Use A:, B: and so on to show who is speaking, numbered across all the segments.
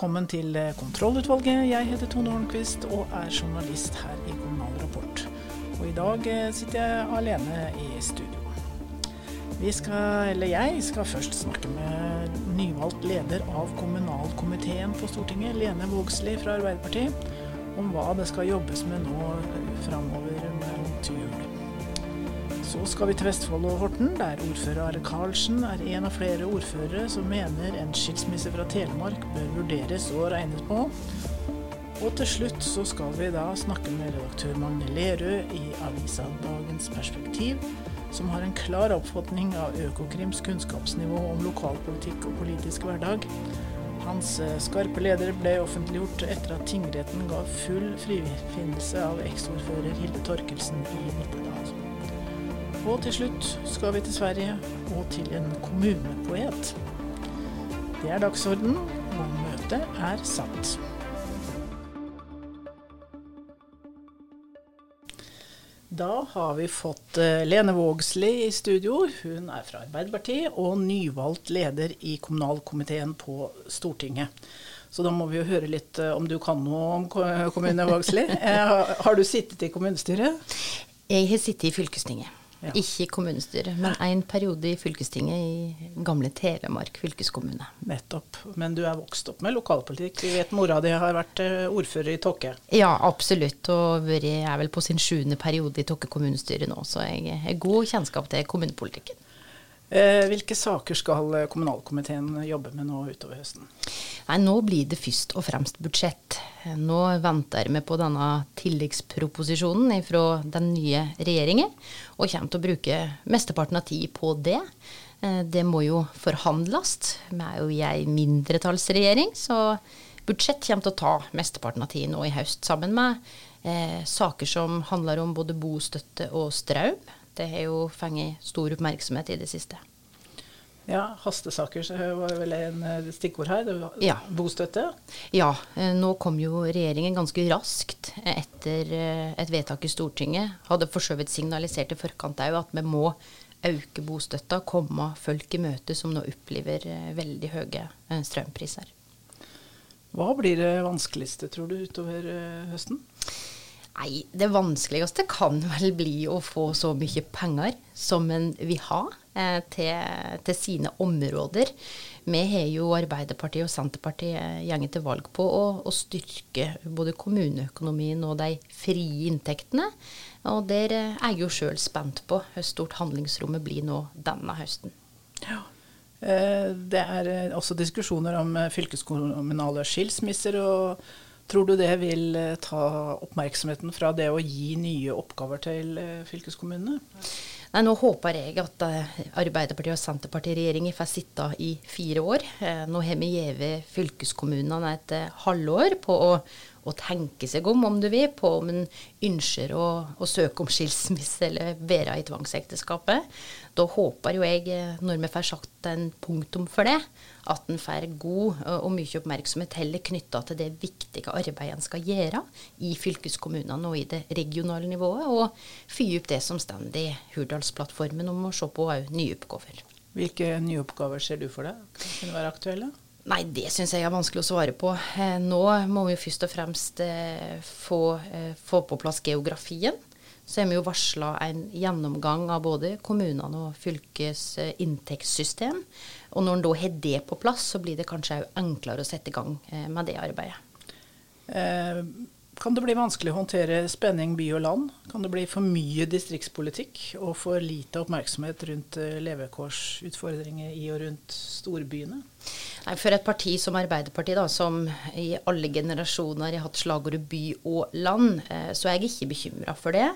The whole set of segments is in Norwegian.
A: velkommen til Kontrollutvalget. Jeg heter Tone Hornquist og er journalist her i Kommunal Rapport. Og i dag eh, sitter jeg alene i studio. Vi skal, eller jeg skal først snakke med nyvalgt leder av kommunalkomiteen på Stortinget, Lene Vågslid fra Arbeiderpartiet, om hva det skal jobbes med nå framover mot jul. Så skal vi til Vestfold og Horten, der ordfører Are Karlsen er en av flere ordførere som mener en skilsmisse fra Telemark bør vurderes og regnes på. Og til slutt så skal vi da snakke med redaktør Magne Lerøe i avisa Dagens Perspektiv, som har en klar oppfatning av Økokrims kunnskapsnivå om lokalpolitikk og politisk hverdag. Hans eh, skarpe leder ble offentliggjort etter at tingretten ga full frifinnelse av eksordfører Hilde Torkelsen i Nittedal. Og til slutt skal vi til Sverige og til en kommunepoet. Det er dagsorden, og møtet er satt. Da har vi fått eh, Lene Vågslid i studio. Hun er fra Arbeiderpartiet og nyvalgt leder i kommunalkomiteen på Stortinget. Så da må vi jo høre litt eh, om du kan noe om kommune, Vågslid. Eh, har du sittet i kommunestyret?
B: Jeg har sittet i fylkestinget. Ja. Ikke kommunestyret, men en periode i fylkestinget i gamle Telemark fylkeskommune.
A: Nettopp. Men du er vokst opp med lokalpolitikk. Vi vet mora di har vært eh, ordfører i Tokke?
B: Ja, absolutt. Og er vel på sin sjuende periode i Tokke kommunestyre nå, så jeg har god kjennskap til kommunepolitikken.
A: Eh, hvilke saker skal kommunalkomiteen jobbe med nå utover høsten?
B: Nei, Nå blir det først og fremst budsjett. Nå venter vi på denne tilleggsproposisjonen fra den nye regjeringen, og kommer til å bruke mesteparten av tid på det. Eh, det må jo forhandles. Vi er jo i ei mindretallsregjering, så budsjett kommer til å ta mesteparten av tiden nå i høst, sammen med eh, saker som handler om både bostøtte og strøm. Det har jo fengt stor oppmerksomhet i det siste.
A: Ja, hastesaker var vel en eh, stikkord her. Ja. Bostøtte?
B: Ja. Eh, nå kom jo regjeringen ganske raskt etter eh, et vedtak i Stortinget. Hadde for så vidt signalisert i forkant òg at vi må øke bostøtta, komme folk i møte som nå opplever veldig høye strømpriser.
A: Hva blir det vanskeligste, tror du, utover høsten?
B: Nei, det vanskeligste kan vel bli å få så mye penger som en vil ha eh, til, til, sine områder. Vi har jo Arbeiderpartiet og Senterpartiet gjengen til valg på å, å, styrke både kommuneøkonomien og de frie inntektene. Og der er jeg jo sjøl spent på hvor stort handlingsrommet blir nå denne høsten.
A: Ja. Eh, det er eh, også diskusjoner om eh, fylkeskommunale skilsmisser. og Tror du det vil eh, ta oppmerksomheten fra det å gi nye oppgaver til eh, fylkeskommunene?
B: Nei, Nå håper jeg at eh, Arbeiderpartiet og Senterpartiet-regjeringen får sitte i fire år. Nå har vi gitt fylkeskommunene et halvår på å, å, tenke seg om, om du vil, på om en ønsker å, å søke om skilsmisse eller være i tvangsekteskapet. Da håper jo jeg, når vi får sagt en punktum for det, at en får god og mye oppmerksomhet heller knytta til det viktige arbeidet en skal gjøre i fylkeskommunene og i det regionale nivået, og fyre opp det som står i Hurdalsplattformen om å se på nye oppgaver.
A: Hvilke nye oppgaver ser du for deg kunne være aktuelle?
B: Nei, det syns jeg er vanskelig å svare på. Eh, nå må vi først og fremst eh, få, eh, få på plass geografien så har vi jo varsla en gjennomgang av både kommunene og fylkes inntektssystem. Og når en da har det på plass, så blir det kanskje òg enklere å sette i gang med det arbeidet.
A: Eh, kan det bli vanskelig å håndtere spenning by og land? Kan det bli for mye distriktspolitikk og for lite oppmerksomhet rundt eh, levekårsutfordringer i og rundt storbyene?
B: Nei, For et parti som Arbeiderpartiet, da, som i alle generasjoner har hatt slagordet by og land, så er jeg ikke bekymra for det.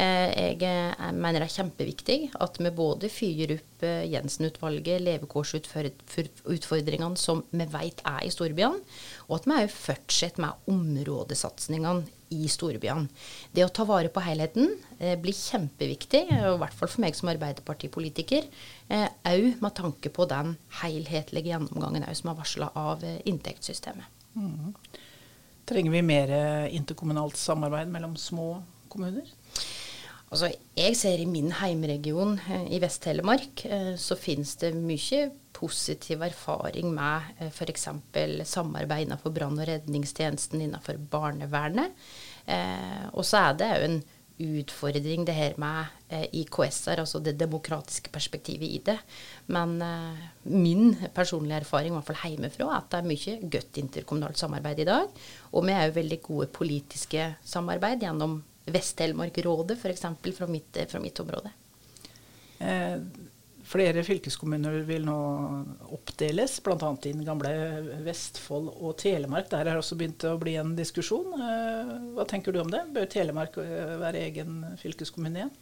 B: Eh, jeg mener det er kjempeviktig at vi både fyrer opp eh, Jensen-utvalget, levekårsutfordringene som vi vet er i storbyene, og at vi òg fortsetter med områdesatsingene i storbyene. Det å ta vare på helheten eh, blir kjempeviktig, i hvert fall for meg som Arbeiderpartipolitiker. Òg med tanke på den helhetlige gjennomgangen som er varsla av inntektssystemet. Mm.
A: Trenger vi mer interkommunalt samarbeid mellom små kommuner?
B: Altså, jeg ser i min heimregion eh, i Vest-Telemark eh, så finnes det mye positiv erfaring med eh, f.eks. samarbeid innenfor brann- og redningstjenesten, innenfor barnevernet. Og så er det òg en utfordring det her med IKS-er, altså det demokratiske perspektivet i det. Men min personlige erfaring, i hvert fall hjemmefra, er at det er mye godt interkommunalt samarbeid i dag. Og vi er òg veldig gode politiske samarbeid gjennom Vest-Telemark-rådet, f.eks. Fra, mitt, fra mitt område.
A: Eh, flere fylkeskommuner vil nå oppdeles, bl.a. i den gamle Vestfold og Telemark. Der har også begynt å bli en diskusjon. Eh, hva tenker du om det? Bør Telemark eh, være egen fylkeskommune igjen?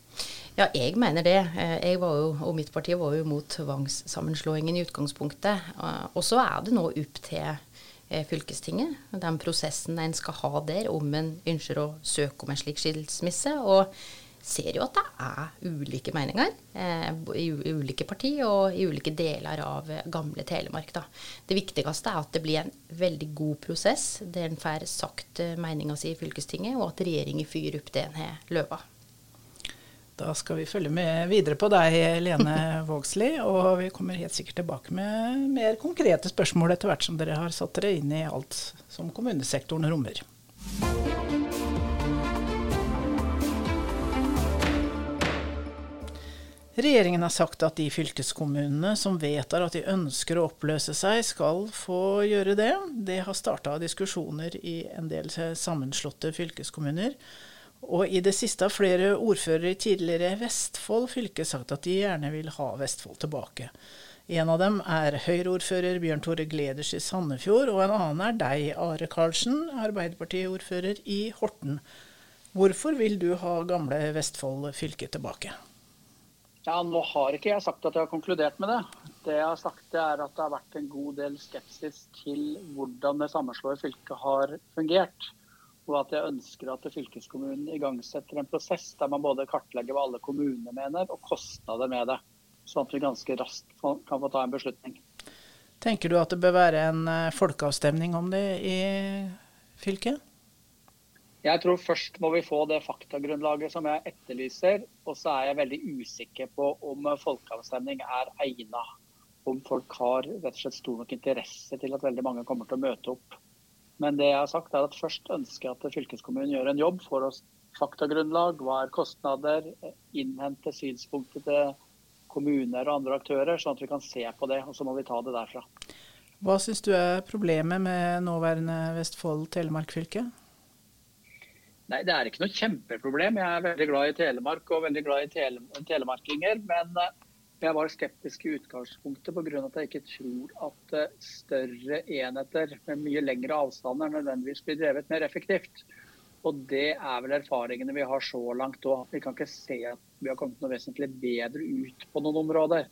B: Ja, jeg mener det. Eh, jeg var jo, og mitt parti var jo mot tvangssammenslåingen i utgangspunktet. Og så er det nå opp til Eh, fylkestinget. Den prosessen en skal ha der om en ønsker å søke om en slik skilsmisse. Og ser jo at det er ulike meninger eh, i, ulike partier og i ulike deler av gamle Telemark. Da. Det viktigste er at det blir en veldig god prosess der en får sagt eh, meninga si i fylkestinget, og at regjeringen fyrer opp det en har lova.
A: Da skal vi følge med videre på deg, Lene Vågslid. Og vi kommer helt sikkert tilbake med mer konkrete spørsmål etter hvert som dere har satt dere inn i alt som kommunesektoren rommer. Regjeringen har sagt at de fylkeskommunene som vedtar at de ønsker å oppløse seg, skal få gjøre det. Det har starta diskusjoner i en del sammenslåtte fylkeskommuner. Og i det siste har flere ordførere i tidligere Vestfold fylke sagt at de gjerne vil ha Vestfold tilbake. En av dem er Høyre-ordfører Bjørn Tore Gleders i Sandefjord, og en annen er deg, Are Karlsen, Arbeiderparti-ordfører i Horten. Hvorfor vil du ha gamle Vestfold fylke tilbake?
C: Ja, Nå har ikke jeg sagt at jeg har konkludert med det. Det jeg har sagt er at det har vært en god del skepsis til hvordan det sammenslåede fylket har fungert og at jeg ønsker at fylkeskommunen igangsetter en prosess der man både kartlegger hva alle kommunene mener, og kostnader med det. Sånn at vi ganske raskt kan få ta en beslutning.
A: Tenker du at det bør være en eh, folkeavstemning om det i fylket?
C: Jeg tror først må vi få det faktagrunnlaget som jeg etterlyser. Og så er jeg veldig usikker på om folkeavstemning er egnet. Om folk har rett og slett stor nok interesse til at veldig mange kommer til å møte opp. Men det jeg har sagt er at først ønsker jeg at fylkeskommunen gjør en jobb for oss faktagrunnlag, hva er kostnader, innhente synspunkter til kommuner og andre aktører, sånn at vi kan se på det. Og så må vi ta det derfra.
A: Hva syns du er problemet med nåværende Vestfold Telemark fylke?
C: Nei, Det er ikke noe kjempeproblem. Jeg er veldig glad i Telemark og veldig glad i tele telemarkinger. Men eh, jeg var skeptisk i utgangspunktet pga. at jeg ikke tror at eh, større enheter med mye lengre avstander nødvendigvis blir drevet mer effektivt. Og Det er vel erfaringene vi har så langt òg. Vi kan ikke se at vi har kommet noe vesentlig bedre ut på noen områder.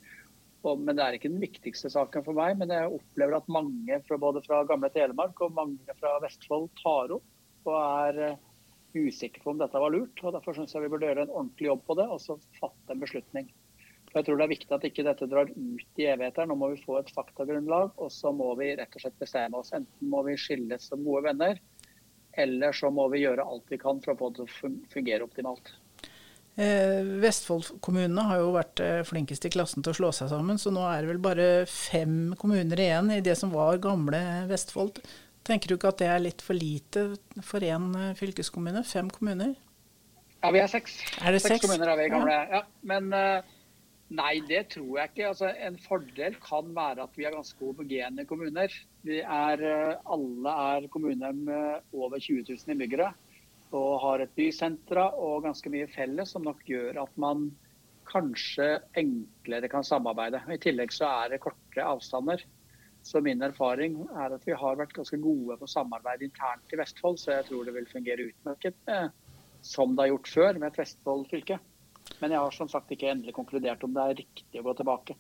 C: Og, men Det er ikke den viktigste saken for meg. Men jeg opplever at mange fra, både fra gamle Telemark og mange fra Vestfold tar opp og er uh, usikre på om dette var lurt. og Derfor syns jeg vi burde gjøre en ordentlig jobb på det og så fatte en beslutning. Jeg tror det er viktig at ikke dette drar ut i evigheter. Nå må vi få et faktagrunnlag, og så må vi rett og slett bestemme oss. Enten må vi skilles som gode venner, eller så må vi gjøre alt vi kan for å få det til å fungere optimalt.
A: Eh, Vestfold-kommunene har jo vært eh, flinkest i klassen til å slå seg sammen, så nå er det vel bare fem kommuner igjen i det som var gamle Vestfold. Tenker du ikke at det er litt for lite for én eh, fylkeskommune? Fem kommuner?
C: Ja, vi er seks.
A: Er det seks,
C: seks kommuner er vi gamle. Ja. ja. Men Nei, det tror jeg ikke. Altså, en fordel kan være at vi er ganske homogene kommuner. Er, eh, alle er kommuner med over 20 000 innbyggere og har et bysentra og ganske mye felles, som nok gjør at man kanskje enklere kan samarbeide. I tillegg så er det korte avstander. Så min erfaring er at vi har vært ganske gode på samarbeid internt i Vestfold, så jeg tror det vil fungere utmerket eh, som det har gjort før med et Vestfold fylke. Men jeg har som sagt ikke endelig konkludert om det er riktig å gå tilbake.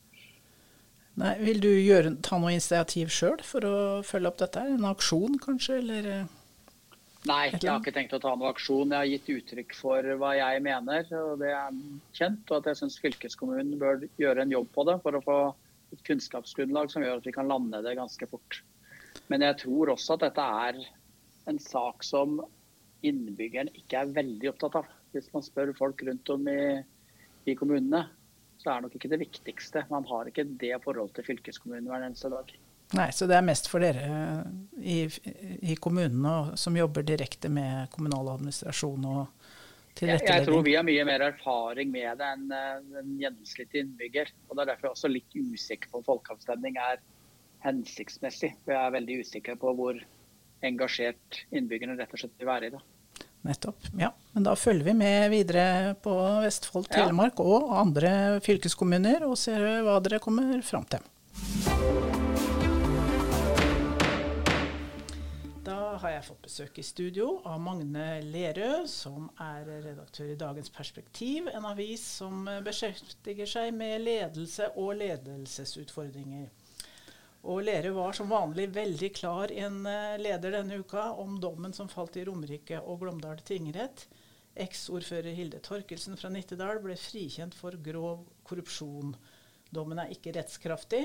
A: Nei, Vil du gjøre, ta noe initiativ sjøl for å følge opp dette? En aksjon kanskje, eller? Eh,
C: Nei, jeg har ikke tenkt å ta noen aksjon. Jeg har gitt uttrykk for hva jeg mener, og det er kjent. Og at jeg syns fylkeskommunen bør gjøre en jobb på det for å få et kunnskapsgrunnlag som gjør at vi kan lande det ganske fort. Men jeg tror også at dette er en sak som innbyggeren ikke er veldig opptatt av. Hvis man spør folk rundt om i, i kommunene, så er det nok ikke det viktigste. Man har ikke det forholdet til fylkeskommunen hver eneste dag.
A: Nei, så det er mest for dere i, i kommunene som jobber direkte med kommunal administrasjon og tilrettelegging?
C: Jeg, jeg tror vi har mye mer erfaring med det enn den gjennomsnittlige innbygger. og Det er derfor jeg også litt usikker på om folkeavstemning er hensiktsmessig. Vi er veldig usikker på hvor engasjert innbyggerne rett og slett vil være i det.
A: Nettopp. Ja, men da følger vi med videre på Vestfold, Telemark ja. og andre fylkeskommuner, og ser hva dere kommer fram til. Da har jeg fått besøk i studio av Magne Lerøe, som er redaktør i Dagens Perspektiv, en avis som beskjeftiger seg med ledelse og ledelsesutfordringer. Og Lerøe var som vanlig veldig klar i en eh, leder denne uka om dommen som falt i Romerike og Glåmdal tingrett. Eksordfører Hilde Torkelsen fra Nittedal ble frikjent for grov korrupsjon. Dommen er ikke rettskraftig,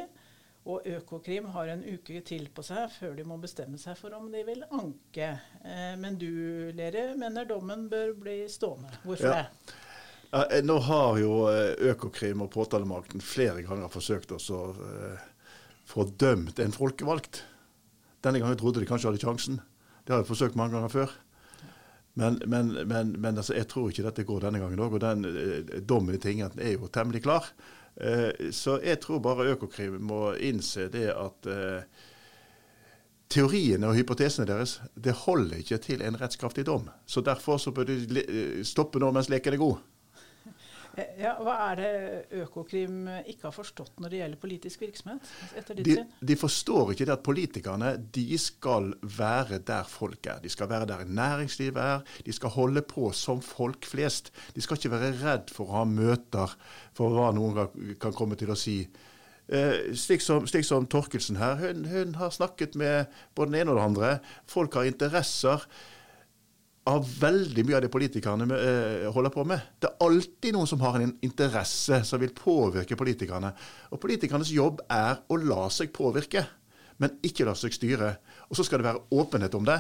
A: og Økokrim har en uke til på seg før de må bestemme seg for om de vil anke. Eh, men du, Lerøe, mener dommen bør bli stående. Hvorfor ja. det?
D: Ja, eh, nå har jo Økokrim og påtalemakten flere ganger forsøkt å få dømt en folkevalgt. Denne gangen trodde de kanskje hadde sjansen. Det har jeg forsøkt mange ganger før. Men, men, men, men altså, jeg tror ikke dette går denne gangen òg. Og den eh, dommen i tingretten er jo temmelig klar. Eh, så jeg tror bare Økokrim må innse det at eh, teoriene og hypotesene deres det holder ikke til en rettskraftig dom. Så derfor så bør de stoppe nå mens leken er god.
A: Ja, hva er det Økokrim ikke har forstått når det gjelder politisk virksomhet? etter ditt
D: de, syn? De forstår ikke det at politikerne de skal være der folk er. De skal være der næringslivet er. De skal holde på som folk flest. De skal ikke være redd for å ha møter for hva noen kan komme til å si. Eh, slik, som, slik som Torkelsen her, hun, hun har snakket med både den ene og den andre. Folk har interesser av veldig mye av det politikerne eh, holder på med. Det er alltid noen som har en interesse som vil påvirke politikerne. Og politikernes jobb er å la seg påvirke, men ikke la seg styre. Og så skal det være åpenhet om det.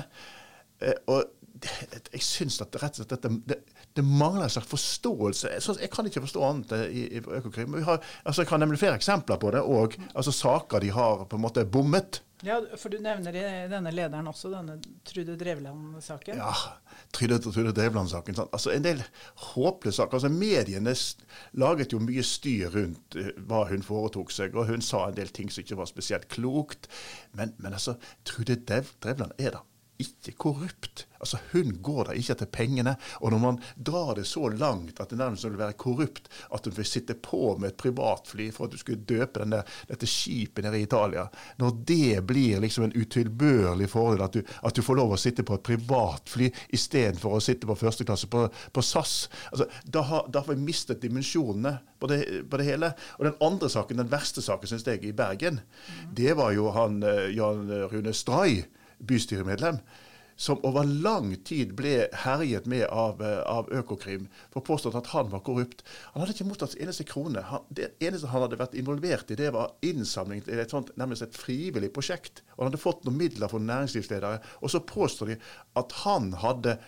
D: Eh, og jeg syns at rett og slett dette, det, det, mangler en slags forståelse. Jeg, kan ikke forstå annet i, i Økokrim. Altså, jeg kan nemlig flere eksempler på det, og altså, saker de har på en måte bommet.
A: Ja, for Du nevner i denne lederen også denne Trude Drevland-saken.
D: Ja, Trude, Trude Drevland-saken. Altså En del håpløse saker. Altså Mediene laget jo mye styr rundt eh, hva hun foretok seg, og hun sa en del ting som ikke var spesielt klokt. Men, men altså, Trude Drevland er da ikke korrupt. Altså, Hun går da ikke etter pengene. Og når man drar det så langt at det nærmest vil være korrupt, at hun vil sitte på med et privatfly for at du skulle døpe denne, dette skipet nede i Italia, når det blir liksom en utilbørlig fordel at du, at du får lov å sitte på et privatfly istedenfor å sitte på førsteklasse på, på SAS, altså, da, har, da har vi mistet dimensjonene på det, på det, hele. Og den andre saken, den verste saken, syns jeg, i Bergen, mm. det var jo han eh, Jan Rune Stray bystyremedlem som over lang tid ble herjet med av, eh, av Økokrim for påstått at han var korrupt. Han hadde ikke mottatt en eneste krone. Han, det eneste han hadde vært involvert i, det var innsamling til et sånt, nærmest et frivillig prosjekt. Og Han hadde fått noen midler fra næringslivsledere. Og så påstår de at han hadde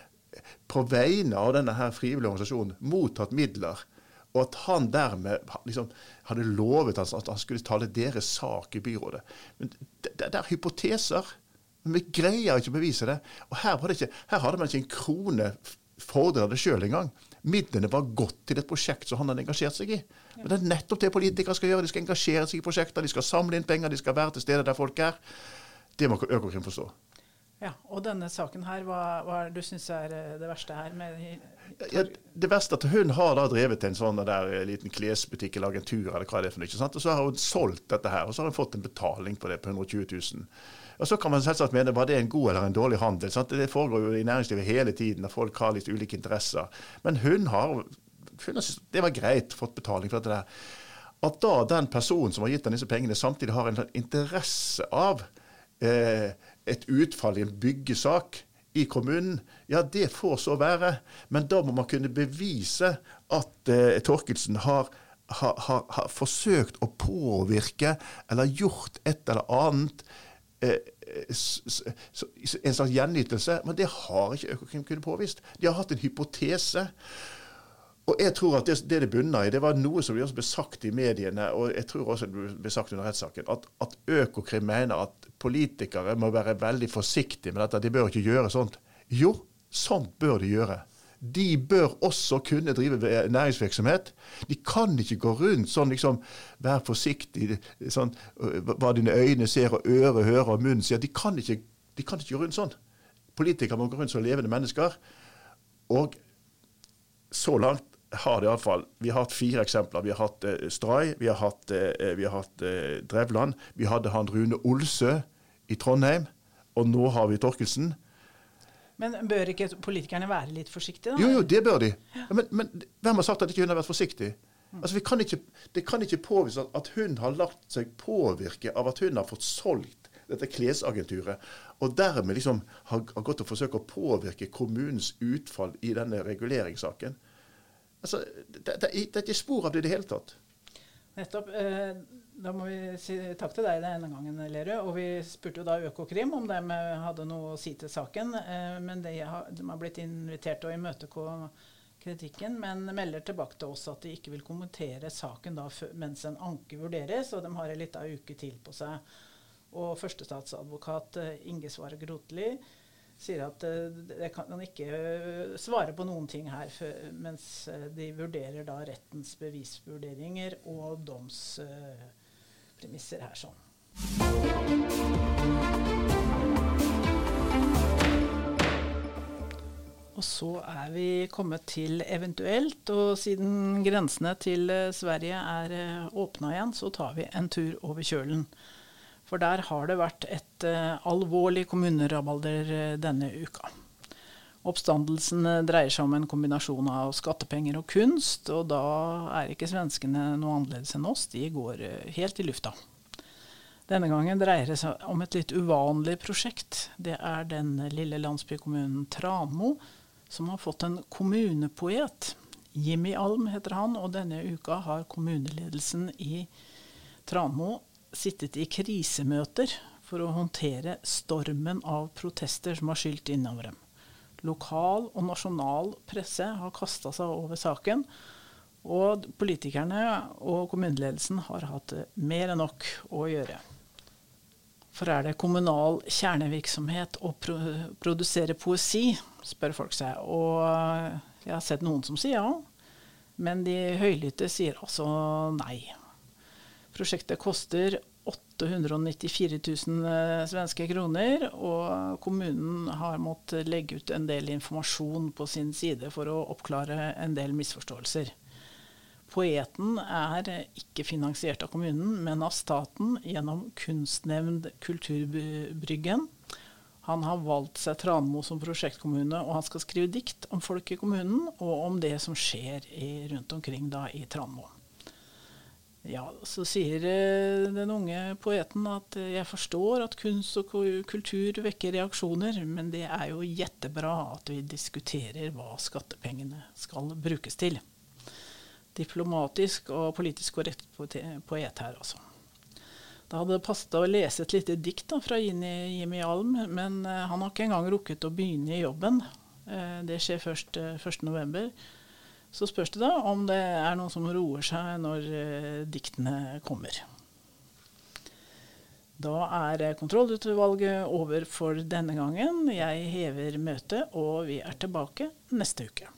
D: på vegne av denne her frivillige organisasjonen mottatt midler. Og at han dermed liksom hadde lovet at han skulle tale deres sak i byrådet. Men det, det er hypoteser. Men vi greier ikke å bevise det. Og her, det ikke, her hadde man ikke en krone fordra det sjøl engang. Midlene var gått til et prosjekt som han hadde engasjert seg i. Men Det er nettopp det politikere skal gjøre. De skal engasjere seg i prosjekter, de skal samle inn penger, de skal være til stede der folk er. Det må Økokrim forstå.
A: Ja, Og denne saken her, hva, hva du syns er eh, det verste her? med
D: ja, det verste er at hun har da drevet en sånn der eh, liten klesbutikk eller agentur, eller hva det er for noe. Og så har hun solgt dette her, og så har hun fått en betaling på det på 120 000. Og Så kan man selvsagt mene var det en god eller en dårlig handel. Sant? Det foregår jo i næringslivet hele tiden, og folk har litt ulike interesser. Men hun har, funnet det var greit, fått betaling for dette der. At da den personen som har gitt henne disse pengene, samtidig har en interesse av eh, et utfall i en byggesak i kommunen, ja, det får så være. Men da må man kunne bevise at eh, Torkelsen har, har, har, har forsøkt å påvirke eller gjort et eller annet en slags gjenytelse. Men det har ikke Økokrim kunnet påvist. De har hatt en hypotese. Og jeg tror at det det, det bunner i, det var noe som ble sagt i mediene, og jeg tror også det ble sagt under rettssaken, at, at Økokrim mener at politikere må være veldig forsiktige med dette. De bør ikke gjøre sånt. Jo, sånt bør de gjøre. De bør også kunne drive næringsvirksomhet. De kan ikke gå rundt sånn liksom Vær forsiktig, sånn, hva dine øyne ser og ører hører og munnen sier. De kan ikke, de kan ikke gå rundt sånn. Politikere må gå rundt som levende mennesker. Og så langt har det iallfall Vi har hatt fire eksempler. Vi har hatt eh, Stray, vi har hatt, eh, vi har hatt eh, Drevland, vi hadde han Rune Olsø i Trondheim, og nå har vi Torkelsen.
A: Men bør ikke politikerne være litt forsiktige, da?
D: Jo, jo, det bør de. Ja. Men, men, hvem har sagt at ikke hun har vært forsiktig? Altså, kan ikke, Det kan ikke påvise at hun har latt seg påvirke av at hun har fått solgt dette klesagenturet, og dermed liksom har, har gått og forsøkt å påvirke kommunens utfall i denne reguleringssaken. Altså, det, det, det, er ikke spor av det i det hele tatt.
A: Nettopp. Eh, da må vi si takk til deg denne gangen, Lerøe. Og vi spurte jo da Økokrim om de hadde noe å si til saken. Eh, men de har, de har blitt invitert til å imøtegå kritikken, men melder tilbake til oss at de ikke vil kommentere saken da, mens en anke vurderes, og de har en liten uke til på seg. Og førstestatsadvokat eh, Inge Svare Grotli sier at jeg eh, kan ikke eh, svare på noen ting her, mens eh, de vurderer da rettens bevisvurderinger og domspremisser her sånn. Og så er vi kommet til eventuelt, og siden grensene til Sverige er åpna igjen, så tar vi en tur over kjølen. For der har det vært et uh, alvorlig kommunerabalder uh, denne uka. Oppstandelsen dreier seg om en kombinasjon av skattepenger og kunst, og da er ikke svenskene noe annerledes enn oss. De går helt i lufta. Denne gangen dreier det seg om et litt uvanlig prosjekt. Det er den lille landsbykommunen Tramo som har fått en kommunepoet. Jimmy Alm heter han, og denne uka har kommuneledelsen i Tranmo sittet i krisemøter for å håndtere stormen av protester som har skylt innover dem. Lokal og nasjonal presse har kasta seg over saken. Og politikerne og kommuneledelsen har hatt mer enn nok å gjøre. For er det kommunal kjernevirksomhet å pro produsere poesi, spør folk seg. Og jeg har sett noen som sier ja, men de høylytte sier altså nei. Prosjektet koster 894 000 eh, svenske kroner, og kommunen har måttet legge ut en del informasjon på sin side for å oppklare en del misforståelser. Poeten er ikke finansiert av kommunen, men av staten gjennom Kunstnevnd Kulturbryggen. Han har valgt seg Tranmo som prosjektkommune, og han skal skrive dikt om folk i kommunen og om det som skjer i, rundt omkring da, i Tranmo. Ja, så sier eh, den unge poeten at eh, jeg forstår at kunst og kultur vekker reaksjoner, men det er jo jettebra at vi diskuterer hva skattepengene skal brukes til. Diplomatisk og politisk korrekt poet her, altså. Det hadde passet å lese et lite dikt da, fra Jimmy Alm, men eh, han har ikke engang rukket å begynne i jobben. Det skjer først 1.11. Så spørs det da om det er noen som roer seg når eh, diktene kommer. Da er kontrollutvalget over for denne gangen. Jeg hever møtet, og vi er tilbake neste uke.